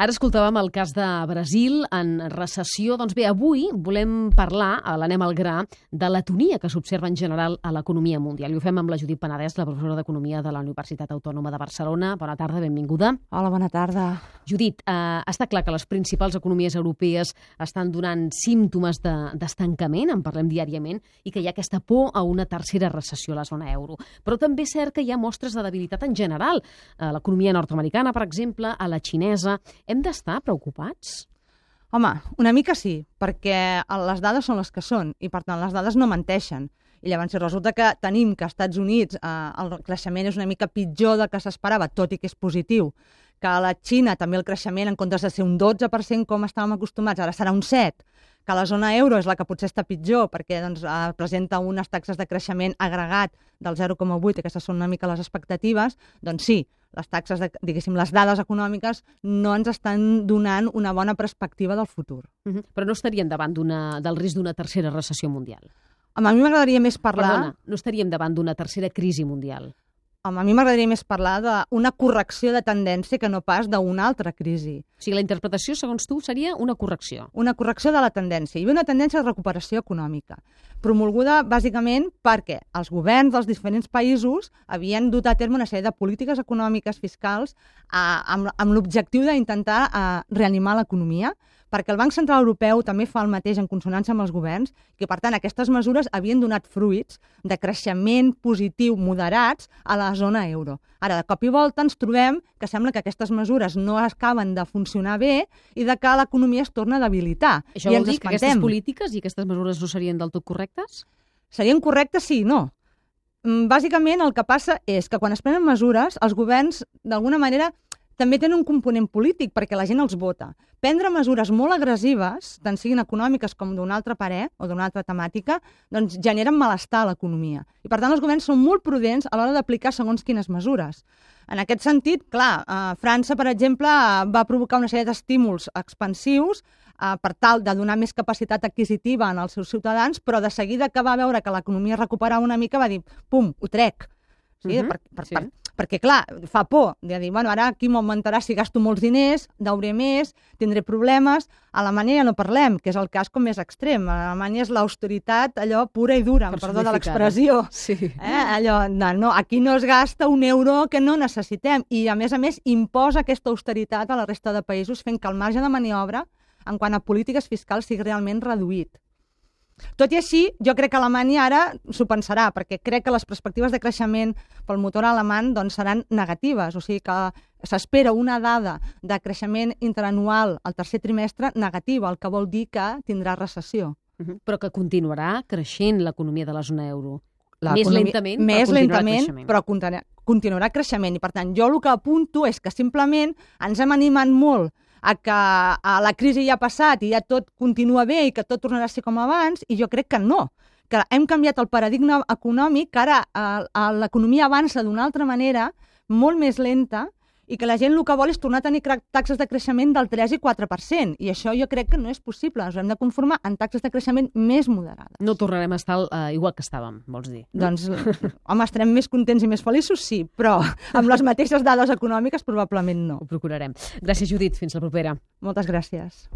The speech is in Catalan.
Ara escoltàvem el cas de Brasil en recessió. Doncs bé, avui volem parlar, a l'anem al gra, de l'atonia que s'observa en general a l'economia mundial. I ho fem amb la Judit Penedès, la professora d'Economia de la Universitat Autònoma de Barcelona. Bona tarda, benvinguda. Hola, bona tarda. Judit, eh, està clar que les principals economies europees estan donant símptomes d'estancament, de, en parlem diàriament, i que hi ha aquesta por a una tercera recessió a la zona euro. Però també és cert que hi ha mostres de debilitat en general. A l'economia nord-americana, per exemple, a la xinesa hem d'estar preocupats? Home, una mica sí, perquè les dades són les que són i, per tant, les dades no menteixen. I llavors, si resulta que tenim que als Estats Units eh, el creixement és una mica pitjor del que s'esperava, tot i que és positiu, que a la Xina també el creixement, en comptes de ser un 12% com estàvem acostumats, ara serà un 7%, que la zona euro és la que potser està pitjor perquè doncs, eh, presenta unes taxes de creixement agregat del 0,8, i aquestes són una mica les expectatives, doncs sí, les taxes, de, diguéssim, les dades econòmiques no ens estan donant una bona perspectiva del futur. Uh -huh. Però no estaríem davant del risc d'una tercera recessió mundial? A mi m'agradaria més parlar... Perdona, no estaríem davant d'una tercera crisi mundial? A mi m'agradaria més parlar d'una correcció de tendència que no pas d'una altra crisi. O sigui, la interpretació, segons tu, seria una correcció. Una correcció de la tendència. i una tendència de recuperació econòmica, promulguda bàsicament perquè els governs dels diferents països havien dut a terme una sèrie de polítiques econòmiques fiscals a, amb, amb l'objectiu d'intentar reanimar l'economia, perquè el Banc Central Europeu també fa el mateix en consonància amb els governs, que per tant aquestes mesures havien donat fruits de creixement positiu moderats a la zona euro. Ara, de cop i volta ens trobem que sembla que aquestes mesures no acaben de funcionar bé i de que l'economia es torna a debilitar. Això I vol dir que aquestes polítiques i aquestes mesures no serien del tot correctes? Serien correctes, sí, no. Mm, bàsicament el que passa és que quan es prenen mesures, els governs d'alguna manera també tenen un component polític perquè la gent els vota. Prendre mesures molt agressives, tant siguin econòmiques com d'un altre parer o d'una altra temàtica, doncs generen malestar a l'economia. I per tant els governs són molt prudents a l'hora d'aplicar segons quines mesures. En aquest sentit, clar, eh, França, per exemple, va provocar una sèrie d'estímuls expansius eh, per tal de donar més capacitat adquisitiva als seus ciutadans, però de seguida que va veure que l'economia recuperava una mica va dir, pum, ho trec. Sí? Uh -huh. per, per, sí. per, perquè, clar, fa por de dir, bueno, ara aquí m'augmentarà si gasto molts diners, deuré més, tindré problemes. A Alemanya ja no parlem, que és el cas com més extrem. A Alemanya és l'austeritat allò pura i dura, perdó de l'expressió. Sí. Eh? Allò, no, no, aquí no es gasta un euro que no necessitem. I, a més a més, imposa aquesta austeritat a la resta de països fent que el marge de maniobra en quant a polítiques fiscals sigui realment reduït. Tot i així, jo crec que Alemanya ara s'ho pensarà, perquè crec que les perspectives de creixement pel motor alemany doncs, seran negatives. O sigui que s'espera una dada de creixement interanual al tercer trimestre negativa, el que vol dir que tindrà recessió. Uh -huh. Però que continuarà creixent l'economia de la zona euro. Més lentament, més però lentament, creixement. però continuarà creixement. I, per tant, jo el que apunto és que simplement ens hem animat molt a que a la crisi ja ha passat i ja tot continua bé i que tot tornarà a ser com abans, i jo crec que no que hem canviat el paradigma econòmic, que ara eh, l'economia avança d'una altra manera, molt més lenta, i que la gent el que vol és tornar a tenir taxes de creixement del 3 i 4%. I això jo crec que no és possible. Ens hem de conformar en taxes de creixement més moderades. No tornarem a estar uh, igual que estàvem, vols dir? No? Doncs, home, estarem més contents i més feliços, sí, però amb les mateixes dades econòmiques probablement no. Ho procurarem. Gràcies, Judit. Fins la propera. Moltes gràcies.